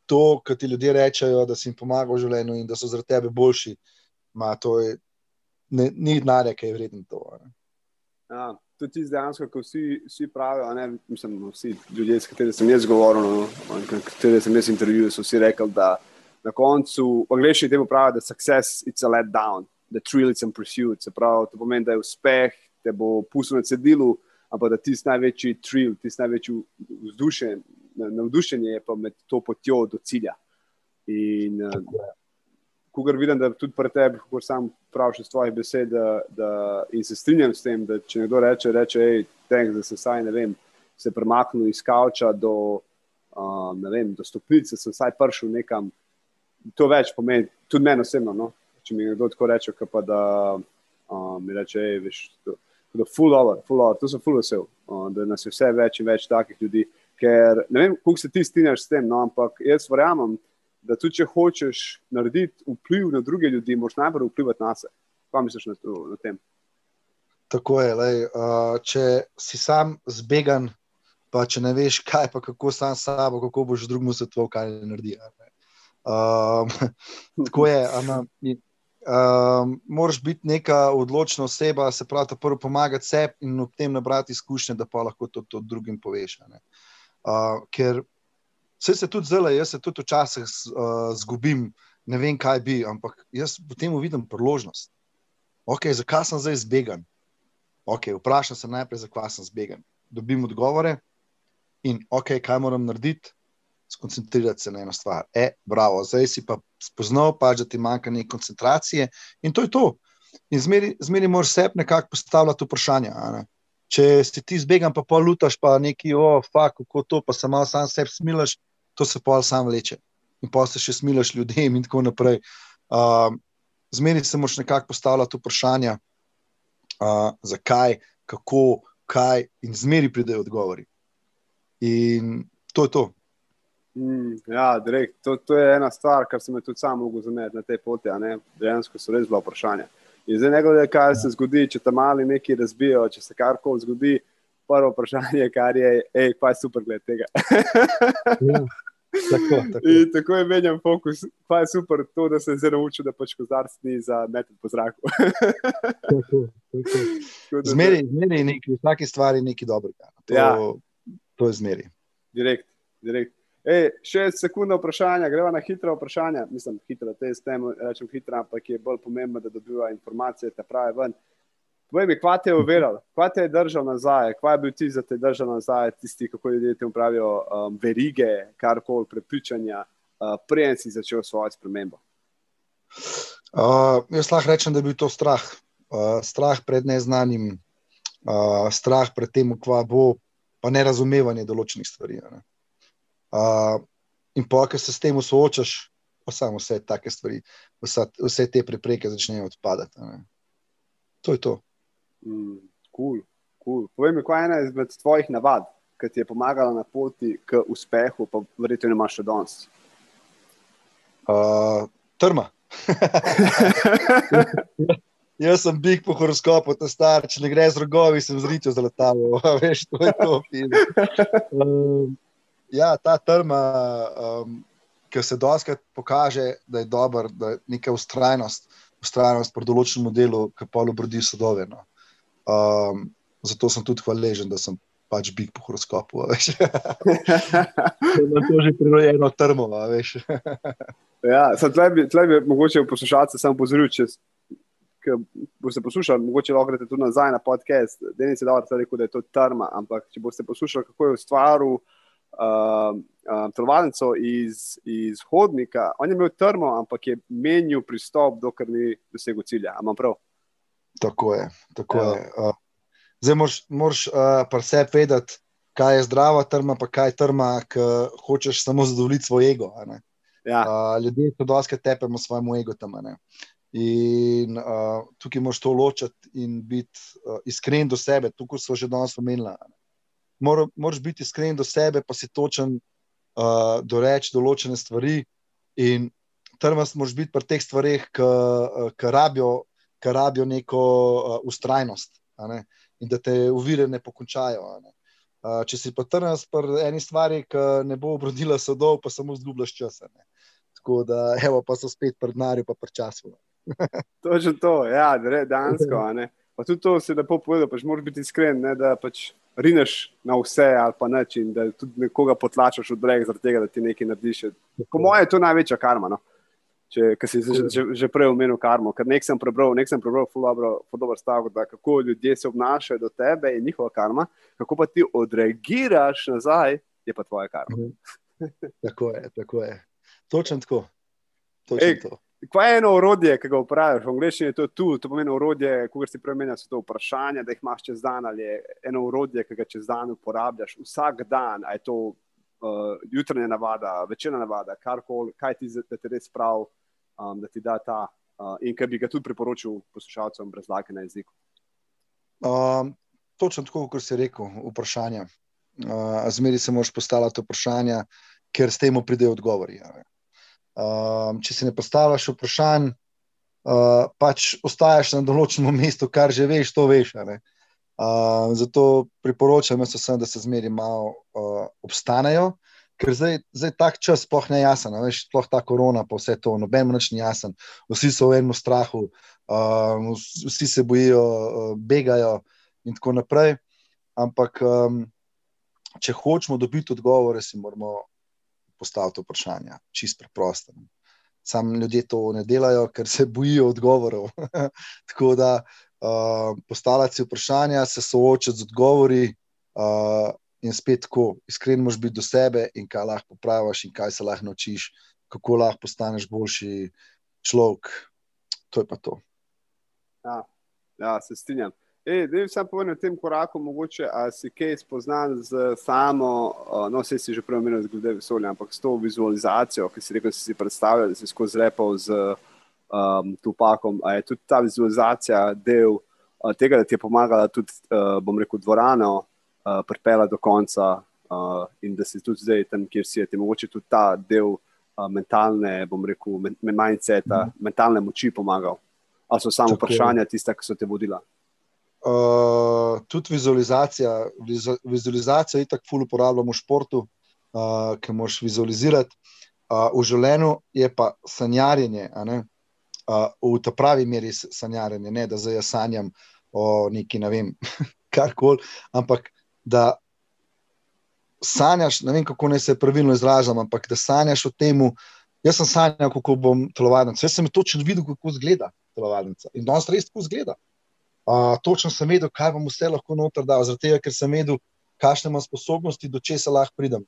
S1: to, kar ti ljudje rečejo, da si jim pomaga v življenju in da so zaradi tebe boljši, ma, je, ne, ni denarja, ki je vreden to.
S2: Ja, tudi ti dejansko, ko vsi, vsi pravijo, ne, mislim, vsi ljudje, s katerimi sem jaz govoril, no, katerimi sem jaz intervjuval, so vsi rekli, da na koncu, v angliščini temu pravijo, da success it's a let down, the thrill it's a pursuit. Se pravi, to pomeni, da je uspeh, te bo pustil na cedilu, ampak da ti si največji thrill, ti si največji vzdušen, navdušenje je pa med to potjo do cilja. In uh, ko vidim, da tudi pri tebi, ko sam praviš iz tvojih besed, da, da, in se strinjam s tem, da če nekdo reče, reče hej, tenk, da se saj ne vem, se premaknil iz kavča do, uh, vem, do stopnice, sem saj prišel nekam. To več pomeni, tudi meni osebno. No? Če mi kdo tako reče, pa da uh, mi reče, hej, veš. To, Da, full over, full over, to so full vesel, da nas je vse več in več takih ljudi, Ker ne vem, kako se ti strinjaš s tem, no, ampak jaz verjamem, da tudi če hočeš narediti vpliv na druge ljudi, moraš najprej vplivati na sebe. Kaj misliš na, to, na tem?
S1: Tako je. Lej, uh, če si sam zbegan, pa če ne veš, kaj pa kako sam s sabo, kako boš drugemu svetoval, kaj ne naredi. Uh, *laughs* tako je. Uh, moraš biti neka odločna oseba, se pravi, prvo pomagati sebi in ob tem nabrati izkušnje, da pa lahko to, to drugim poveš. Ne. Uh, ker vse se tudi zelo, jaz se tudi včasih uh, zgubim, ne vem, kaj bi, ampak jaz v tem vidim priložnost. Ok, zakaj sem zdaj zbegan? Ok, vprašam se najprej, zakaj sem zbegan. Dobim odgovore in ok, kaj moram narediti. Skoncentrirati se na eno stvar. E, bravo, zdaj si pa spoznal, pač, da ti manjka nekaj koncentracije, in to je to. In zmeri moraš sebi nekako postavljati vprašanja. Ne? če si ti zbegan, pa pol lutaš, pa neki, o, oh, fuk, kako to, pa se malo sam sebi smilaš, to se pol sam vleče. In pa se še smilaš ljudem, in tako naprej. Uh, Zmeri se moraš nekako postavljati vprašanja, uh, zakaj, kako, kaj, in zmeri pridejo odgovori. In to je to.
S2: Mm, ja, direkt, to, to je ena stvar, kar sem tudi sam mogel zameriti na tej poti. Dejansko so res bila vprašanja. In zdaj, ne glede kaj se zgodi, če tam mali nekaj razbijo, če se karkoli zgodi, prvo vprašanje, kar je, hej, pa je super gled tega.
S1: ja. *laughs* Tako, *laughs* tako.
S2: In tako je menjam fokus, pa je super to, da se zdaj naučil, da pač kozarc ni za meter po zraku.
S1: zmeri, zmeri nekaj, v vsaki stvari nekaj dobrega. To, ja. to je zmeri.
S2: Direkt, direkt. Ej, še sekunda vprašanja, greva na hitro vprašanje. Mislim, hitro, te s tem rečem hitro, ampak je bolj pomembno, da dobiva informacije, te prave ven. Povej mi, kva te je uveral, kva te je držal nazaj, kva je bil ti za te držal nazaj, tisti, kako ljudje te upravijo, um, verige, karkoli, prepričanja, uh, preden si začel svojo spremembo?
S1: Uh, jaz lahko rečem, da je bil to strah. Uh, strah pred neznanim, uh, strah pred tem, kva bo, pa nerazumevanje določenih stvari. Ne. Uh, in pa, ker se s tem soočaš, pa samo vse te stvari, vse, vse te prepreke začnejo odpadati. Ne. To je to.
S2: Mm, cool, cool. Povej mi, kaj je ena izmed tvojih navad, ki ti je pomagala na poti k uspehu, pa verjetno imaš še danes?
S1: Uh, trma. *laughs* Jaz sem big po horoskopu, ta star, če ne gre z rogovi, sem zričal za letalo. *laughs* Veš, to je to. Um, ja, ta trma, um, ki se doskrat pokaže, da je dober, da je neka ustrajnost, ustrajnost pri določenem delu, ki pa obrodi sodove. No. Um, zato sem tudi hvaležen, da sem pač big po horoskopu. *laughs* Na to že prirojeno trmo. *laughs*
S2: ja, tle bi, tle bi mogoče poslušalce samo pozoril, če boste poslušali, mogoče lahko greste tudi nazaj na podcast. Denis je dal rekel, da je to trma, ampak če boste poslušali, kako je ustvaril uh, uh, telovadnico iz, iz hodnika, on je imel trmo, ampak je menil pristop, dokler ni dosegel cilja. Ampak prav.
S1: Tako je. Tako ja. je. Uh, zdaj moraš uh, pa vse vedeti, kaj je zdrava trma, pa kaj je trma, ki hočeš samo zadovoljiti svoj ego.
S2: Ja.
S1: Uh, ljudje to doske tepemo svojemu ego tam. In uh, tukaj moraš to ločiti in biti uh, iskren do sebe, tukaj smo že danes omenili. Mor, moraš biti iskren do sebe, pa si točen uh, do reči določene stvari. In trmast moraš biti pri teh stvarih, ki rabijo ki rabijo neko uh, ustrajnost ne? in da te uvire ne pokončajo. Ne? Uh, če si pa trnil pri eni stvari, ki ne bo obrodila sadov, pa samo zgubljaš čas. Tako da, evo, pa so spet pred nami, pa pred časom. *laughs*
S2: to je že to, ja, dejansko. Pa tudi to si lepo povedal, pač moraš biti iskren, ne, da pač rineš na vse ali pa način, da tudi nekoga potlačaš od brega, zaradi tega, da ti nekaj narediš. Po mojem je to največja karma. No? Če si že, že, že prej omenil karmo. Ker nek sem prebral, nek sem prebral, dobro, dobro stavek, da kako ljudje se obnašajo do tebe in njihova karma, kako pa ti odreagiraš nazaj, je pa tvoja karma. Mhm.
S1: tako je, tako je. Točno tako. Točno Ej, to.
S2: Kaj je eno orodje, ki ga uporabljaš? V angleščini je to tool, to pomeni orodje, kot si prej omenil, so to vprašanja, da jih imaš čez dan ali je eno orodje, ki ga čez dan uporabljaš vsak dan, ali je to uh, jutranja navada, večerna navada, karkoli, kaj ti, da te res pravi um, da ti da ta, uh, in kaj bi ga tudi priporočil poslušalcem brez lake na jeziku.
S1: Um, točno tako, kot si rekel, vprašanje. Uh, Zmeri se moraš postavljati vprašanja, ker s tem pridejo odgovori. Um, če si ne postaviš vprašanj, uh, pač ostaješ na določenem mestu, kar že veš, to veš. Uh, zato priporočam, da se zmeri malo uh, obstanejo, ker zdaj, zdaj tak čas sploh ne jasen, veš, sploh ta korona, pa vse to, noben več ni jasen. Vsi so v enem strahu, um, vsi se bojijo, uh, begajo in tako naprej. Ampak, um, če hočemo dobiti odgovore, si moramo postaviti vprašanja, čist preprosto. Sam ljudje to ne delajo, ker se bojijo odgovorov. *laughs* tako da uh, postavljati vprašanja, se soočati z odgovori. Uh, in spet tako, iskren moš biti do sebe in kaj lahko popraviš, in kaj se lahko naučiš, kako lahko postaneš boljši človek. To je pa to.
S2: Ja, ja se strinjam. Da bi sam povedal v tem koraku, mogoče si kaj spoznan z samo, no, vse si že prej omenil, glede vesolja, ampak s to vizualizacijo, ki si rekel, si si predstavljal, da si skozi repel z um, Tupakom. A je tudi ta vizualizacija del uh, tega, da ti je pomagala tudi, uh, bom rekel, dvorano, uh, pripela do konca uh, in da si tudi zdaj tam, kjer si je, ti mogoče tudi ta del uh, mentalne, bom rekel, men mindseta, mm. mentalne moči pomagal. Ali so samo vprašanja tiste, ki so te vodila?
S1: Uh, tudi vizualizacija. Vizualizacija je tako ful uporabljamo v športu, uh, ki moš vizualizirati. Uh, v življenju je pa sanjarjenje, uh, v ta pravi meri sanjarjenje, ne da zdaj sanjam o neki, ne vem, *laughs* karkoli, ampak da sanjaš, ne vem, kako naj se pravilno izražam, ampak da sanjaš o tem. Jaz sem sanjal, kako bom telovadnica. Jaz sem točno videl, kako izgleda telovadnica. In danes res tako izgleda. Uh, točno sem vedel, kaj bom vse lahko noter dal, zaradi tega, ker sem vedel, kakšne imam sposobnosti, do česa lahko pridem.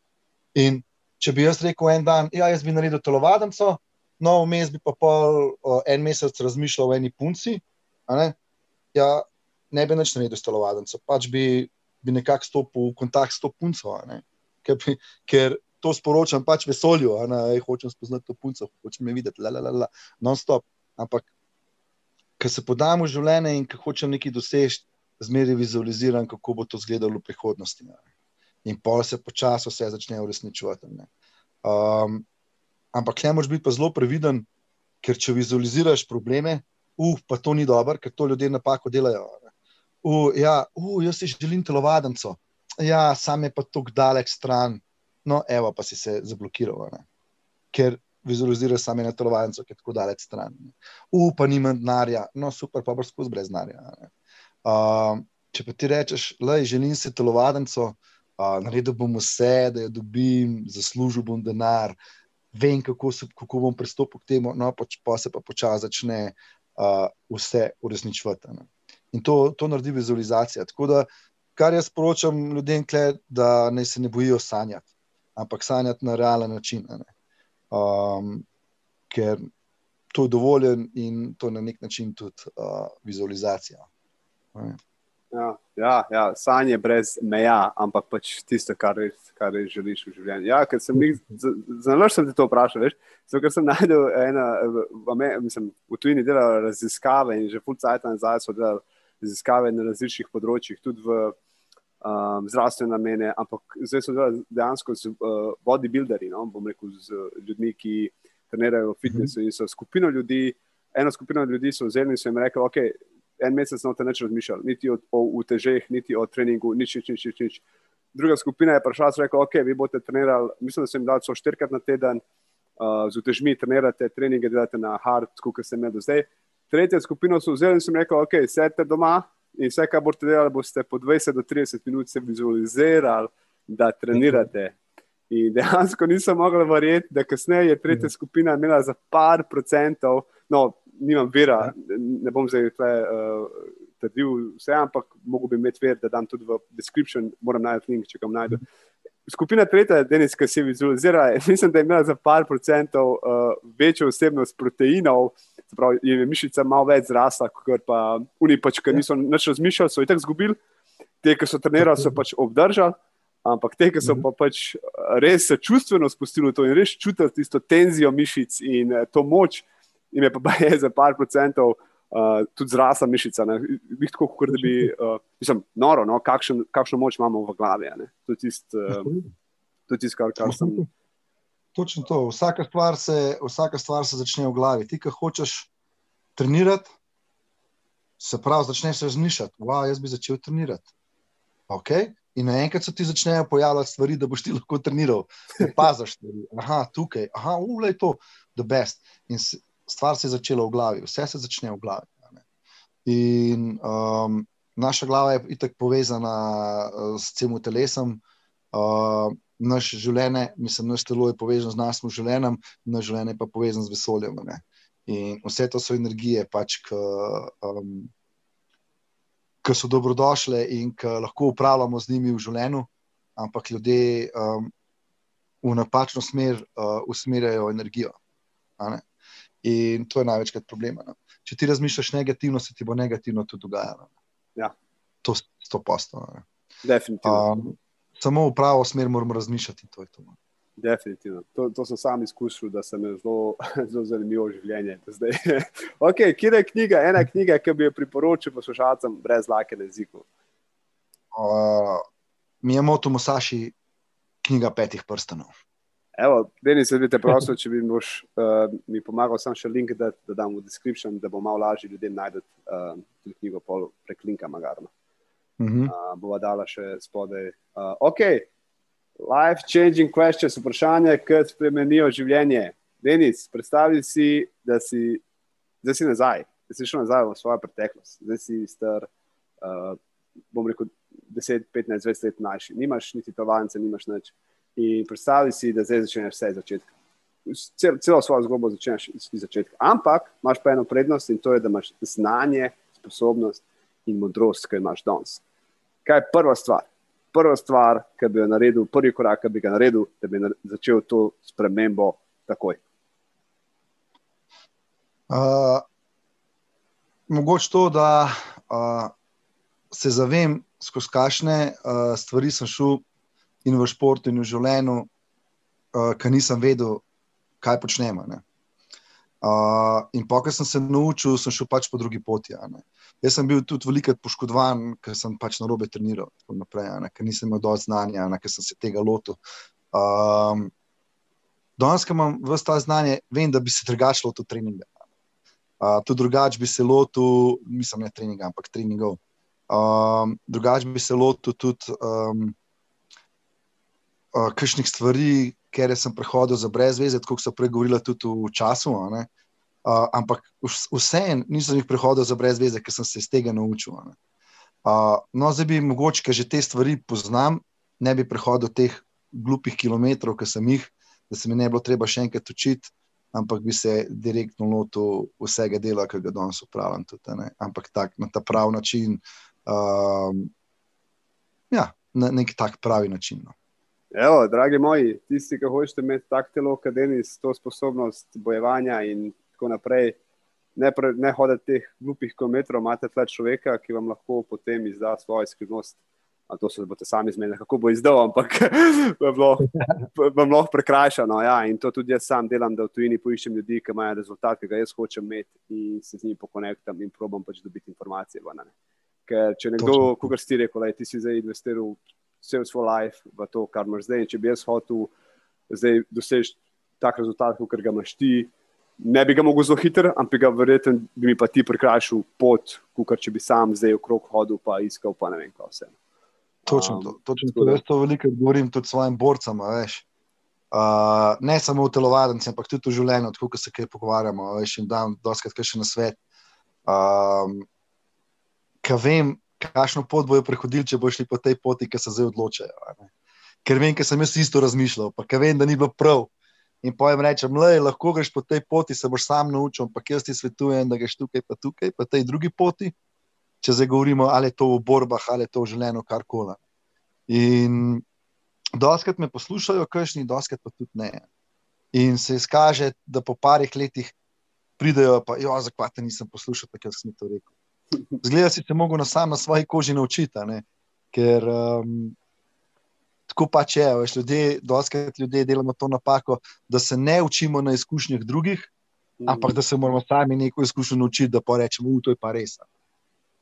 S1: In če bi jaz rekel en dan, ja, jaz bi naredil telovadnico, no, vmes bi pa pol uh, en mesec razmišljal o eni punci, ne? Ja, ne bi več naredil telovadnico, pač bi, bi nekako stopil v kontakt s to punco. Ker, ker to sporočam pač vesolju, da hočem spoznati to punco, hočem je videti, la, la, la, la, non-stop. Ampak, ker se podam v življenje in ker hočem nekaj doseči, zmeraj vizualiziram, kako bo to izgledalo v prihodnosti. Ne. In pol se počasi vse začne uresničevati. Um, ampak, le moraš biti pa zelo previden, ker če vizualiziraš probleme, uh, pa to ni dobro, ker to ljudje napako delajo. Uh, ja, uh, jaz si želim telovadnico. Ja, sam je pa tako dalek stran no, evo, pa si se zablokiral, ne? ker vizualiziraš sami na telovadnico, ki je tako daleč stran. Upa, nima denarja, no super, pa skozi brez denarja. Uh, če pa ti rečeš, da želim si telovadnico, uh, naredil bom vse, da jo dobim, zaslužil bom denar, vem, kako, se, kako bom pristopil k temu, no pa, pa se pa počasi začne uh, vse uresničevati. In to, to naredi vizualizacija. Tako da, kar jaz sporočam ljudem, kle, da ne se ne bojijo sanjati ampak sanjati na realen način. Um, ker to je dovoljen in to je na nek način tudi uh, vizualizacija.
S2: Ja, ja, ja, sanje brez meja, ampak pač tisto, kar, res, kar res želiš v življenju. Ja, Zanimivo sem te to vprašal, veš, zato, ker sem najdel ena, v, mislim, v tujini delal raziskave in že pol cajta nazaj so delali raziskave na različnih področjih, tudi v um, zdravstvene namene, ampak zdaj so dejansko z uh, bodybuilderji, no, bom rekel, z ljudmi, ki trenirajo v fitnessu mm -hmm. in so skupino ljudi. Eno skupino ljudi so vzeli in so jim rekli, ok, en mesec noče več razmišljati, niti o, o utežeh, niti o treningu, nič, nič, nič, nič. Druga skupina je prišla in rekla, ok, vi boste trenirali, mislim, da sem jim dal so štirikrat na teden, uh, z utežmi trenirate, treninge delate na hard, kot sem imel do zdaj. Tretja skupina so vzeli in so jim rekli, ok, sedite doma, In vse, kar boste delali, boste po 20 do 30 minut se vizualizirali, da trenirate. In dejansko nisem mogel verjeti, da kasneje je tretja mhm. skupina imela za par procentov, no, nimam vera, ne bom zdaj tle, uh, trdil vse, ampak mogo bi imeti ver, da dam tudi v description, moram najti link, če ga najdem. Skupina tretja, Denis, ki se vizualizira, mislim, da je imela za par procentov uh, večjo osebnost proteinov, pravi, je mišica malo več zrasla, kot pa oni, pač, ki niso več razmišljali, so jih tako izgubili. Te, ki so trenirali, so pač obdržali, ampak te, ki so pa pač res se čustveno spustili to in res čutili tisto tenzijo mišic in uh, to moč, jim je pa *laughs* je za par procentov. Uh, tudi zrasla mišica, bi tako, kot da bi, uh, mislim, noro, no, kakšen, kakšno moč imamo v glavi. To je tisto, uh, tist, kar, kar sem.
S1: Točno to. Vsaka stvar, se, vsaka stvar se začne v glavi. Ti, ki hočeš trenirati, se pravi, začneš razmišljati. Wow, jaz bi začel trenirati. Okay? In naenkrat se ti začnejo pojavljati stvari, da boš ti lahko treniral. Paziš stvari. Aha, tukaj, aha, ule je to, the best. In stvar se je začela v glavi, vse se začne v glavi. In um, naša glava je itak povezana uh, s celim telesom. Uh, naš življenje, mislim, naš telo je povezano z našim življenjem, naš življenje pa povezano z vesoljem. Ne? In vse to so energije, pač, ki um, so dobrodošle in ki lahko upravljamo z njimi v življenju, ampak ljudje um, v napačno smer uh, usmerjajo energijo. In to je največkrat problem. Ne? Če ti razmišljaš negativno, se ti bo negativno tudi dogajalo.
S2: Ja.
S1: To je sto postov.
S2: Definitivno. Um,
S1: samo v pravo smer moramo razmišljati. To
S2: to. Definitivno. To, to sem sam izkusil, da se mi je zelo, *laughs* zelo zanimivo življenje. *laughs* okay, kje je knjiga, ena knjiga, ki bi jo priporočil poslušalcem brez lake na jeziku?
S1: Uh, mi je moto Musaši, knjiga petih prstanov.
S2: Evo, Denis, sedite prosto, če bi mož, uh, mi pomagal sam še link, da, da dam v description, da bo malo lažje ljudem najdete uh, to knjigo prek linka magarno. Uh -huh. uh, bova dala še spodaj. Uh, ok, life changing questions, vprašanje, ki spremenijo življenje. Denis, predstavljaj si, da si, da si nazaj, da si šel nazaj v svojo preteklost, da si star, uh, bom rekel, 10, 15, 20 let mlajši. Nimaš niti tovarnice, nimaš nič. In predstavljaj si, da zdaj začneš vse iz začetka. Cel, celo svojo zgodbo začneš iz začetka. Ampak imaš pa eno prednost in to je, da imaš znanje, sposobnost in modrost, ki jo imaš danes. Kaj je prva stvar? Prva stvar, ki bi jo naredil, prvi korak, ki bi ga naredil, da bi začel to spremembo takoj.
S1: Uh, mogoče to, da uh, se zavem, skozi kakšne uh, stvari sem šel in v športu, in v življenju, uh, ki nisem vedel, kaj počnemo. Uh, in pa, ker sem se naučil, sem šel pač po drugi poti. Jaz sem bil tudi veliko poškodovan, ker sem pač na robe treniral, naprej, ker nisem imel dovolj znanja, ker sem se tega lotil. Um, danes, ko imam vse ta znanje, vem, da bi se drugače lotil treninga. Uh, tudi drugače bi se lotil, nisem ne treninga, ampak treningov. Um, drugače bi se lotil tudi um, uh, kakšnih stvari, ker sem prehodil za brezveze, kot so pregovorili tudi v času. Uh, ampak vseeno nisem jih prehodil za brezveze, ker sem se iz tega naučil. Uh, no, zdaj bi mogoče, ker že te stvari poznam, ne bi prehodil teh glupih kilometrov, ki sem jih, da se mi ne bi bilo treba še enkrat učiti, ampak bi se direktno lotil vsega dela, ki ga danes upravljam. Tudi, ampak tak, na ta pravi način, uh, ja, na nek tak pravi način. No.
S2: Evo, dragi moji, tisti, ki hočete imeti tak telo, kot Denis, to sposobnost bojevanja in tako naprej, ne, pre, ne hoditi teh glupih kilometrov, imate tle človeka, ki vam lahko potem izda svojo skrivnost. A to se boste sami zmenili, kako bo izdal, ampak *laughs* vam lahko prekrajšano. Ja, in to tudi jaz sam delam, da v tujini poiščem ljudi, ki imajo rezultat, ki ga jaz hočem imeti in se z njimi pokonektam in probam pač dobiti informacije. Ker če nekdo, kot ste rekli, ti si zdaj investiral vse svoj life v to, kar imaš zdaj. In če bi jaz hotel zdaj doseči tak rezultat, kot ga imaš ti, ne bi ga mogel zelo hitro, ampak ga verjetno bi mi pa ti prikrajšal pot, kot če bi sam zdaj okrog hodil pa iskal, pa ne vem, kaj vse.
S1: Točno to. Točno to. Jaz to veliko govorim tudi svojim borcem. Uh, ne samo v telovadnici, ampak tudi v življenju, tako se kaj pogovarjamo. Veš, in da, doskrat, še na svet. Um, Kaj vem, kakšno pot bojo prehodili, če bo šli po tej poti, ki se zdaj odločajo. Ker vem, ker sem jaz isto razmišljal, pa ker vem, da ni bilo prav. In pojem rečem, le, lahko greš po tej poti, se boš sam naučil, ampak jaz ti svetujem, da greš tukaj, pa tukaj, pa tej drugi poti. Če zdaj govorimo, ali je to v borbah, ali je to v življenju, kar koli. In doskrat me poslušajo, kršni, doskrat pa tudi ne. In se izkaže, da po parih letih pridejo, pa jo, zakaj te nisem poslušal, tako sem to rekel. Zgleda si se mogel na sam na svoji koži naučiti. Ker um, tako pač je, veš, ljudje, doskrat ljudje delamo to napako, da se ne učimo na izkušnjah drugih, mm. ampak da se moramo sami neko izkušnjo naučiti, da pa rečemo, da je to pa res.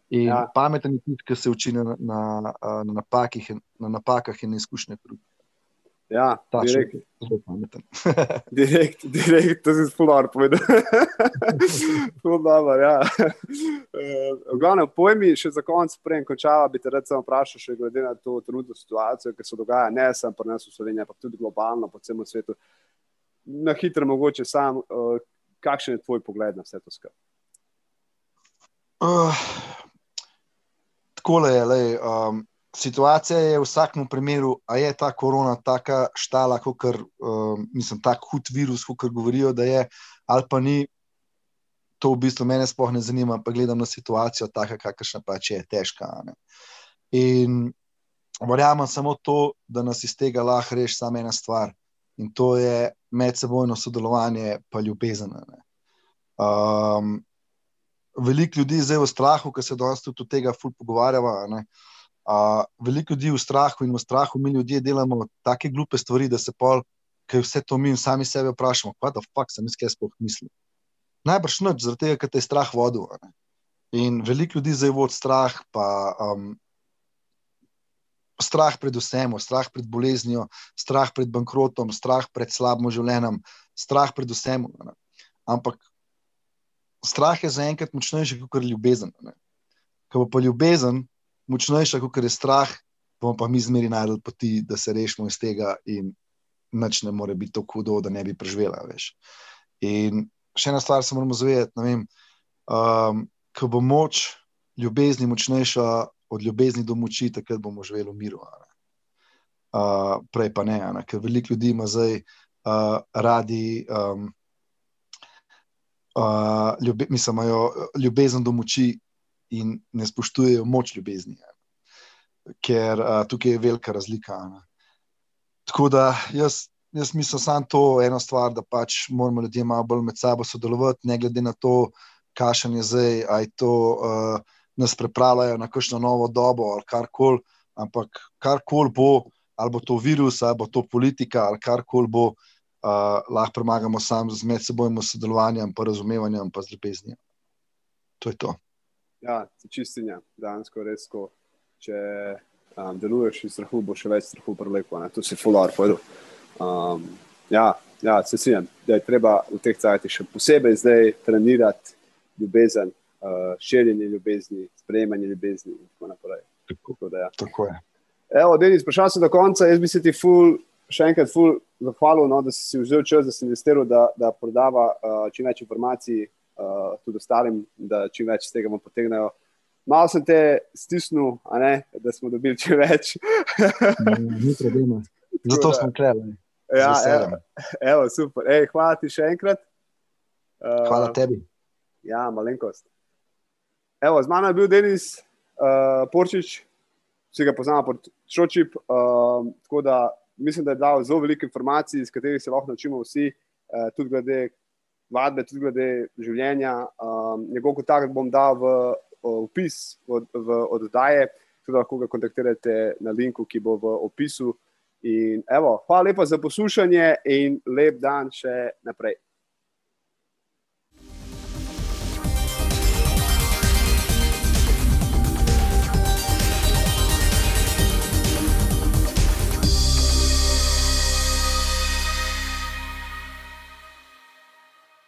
S1: In ja. pameten je tudi, ki se uči na, na, na, napakih, na napakah in izkušnjah drugih.
S2: Ja, direkt. Zelo pameten. *laughs* *laughs* direkt, direkt, to si sploh povedal. *laughs* Dobro, ja. Uh, glavno, pojmi še za konec, prej končava, bi te rad samo vprašal, še glede na to trenutno situacijo, ki se dogaja ne samo pri nas v Sloveniji, ampak tudi globalno po celem svetu. Na hitro, mogoče sam, uh, kakšen je tvoj pogled na vse to skupaj? Uh,
S1: Tako je, le. Um, situacija je v vsakem primeru, a je ta korona taka štala, kot um, ehm, mislim, tako hud virus, kot govorijo, da je, ali pa ni. To v bistvu mene sploh ne zanima, pa gledam na situacijo, tako kakršna pač je, težka. Ne? In verjamem samo to, da nas iz tega lahko reši samo ena stvar in to je medsebojno sodelovanje, pa ljubezen. Um, veliko ljudi je zdaj v strahu, ker se dosta od tega ful pogovarjava. Uh, Uh, veliko ljudi v strahu in v strahu, mi ljudje delamo take glupe stvari, da se pol, ki vse to mi sami sebe vprašamo, kaj da fuk sem jaz kaj sploh mislil. Najbrž noč, zaradi tega, ker te je strah vodil. In veliko ljudi zdaj vodi strah, pa um, strah pred vsem, strah pred boleznijo, strah pred bankrotom, strah pred slabim življenjem, strah pred vsem. Ampak strah je zaenkrat močnejši kot ljubezen. Ker pa ljubezen močnejša, kot je strah, bomo pa mi zmeri najdel poti, da se rešimo iz tega, in nič ne more biti tako hudo, da ne bi preživela. Veš. In še ena stvar, se moramo zavedati, um, ko bo moč ljubezni močnejša od ljubezni do moči, takrat bomo živeli v miru. Uh, prej pa ne, ne? ker veliko ljudi ima zdaj uh, radi. Um, Uh, ljube, mislim, imajo ljubezen do moči, in ne spoštujejo moč ljubezni. Ker a, tukaj je velika razlika. Ne. Tako da jaz, jaz mislim samo to eno stvar, da pač moramo ljudje malo bolj med sabo sodelovati, ne glede na to, kakšen je zdaj, aj to uh, nas pripravljajo na kakšno novo dobo ali karkoli, ampak karkoli bo, ali bo to virus, ali bo to politika, ali karkoli bo, uh, lahko premagamo sam z medsebojnim sodelovanjem, pa razumevanjem, pa z ljubeznijo. To je to.
S2: Ja, čistinja, dejansko res, ko če um, deluješ iz strahu, bo še več strahu preleko. To si fular povedal. Um, ja, ja, se sijem, da je treba v teh cajtih še posebej zdaj trenirati ljubezen, uh, širjenje ljubezni, sprejemanje ljubezni in tako naprej.
S1: Tako, tako, da, ja. tako je.
S2: Evo, Denis, sprašal sem do konca, jaz bi se ti ful, še enkrat ful zahvalil, no, da si vzel čas, da si investiral, da, da prodava uh, čim več informacij uh, tudi ostalim, da čim več z tega bomo potegnajo. Malo sem te stisnil, ne, da smo dobili čim več. *laughs*
S1: Ni problema. Zato smo kreli.
S2: Ja, evo, evo, super. Ej, hvala ti še enkrat.
S1: Uh, hvala tebi.
S2: Ja, malenkost. Evo, z mano je bil Denis uh, Porčič, vsi ga poznamo pod Šočip. Uh, tako da mislim, da je dal zelo veliko informacij, iz katerih se lahko naučimo vsi, uh, tudi glede vadbe, tudi glede življenja. Um, njegov kontakt bom dal v opis v, v oddaje, tudi lahko ga kontaktirate na linku, ki bo v opisu. In, evo, hvala lepa za poslušanje in lep dan še naprej.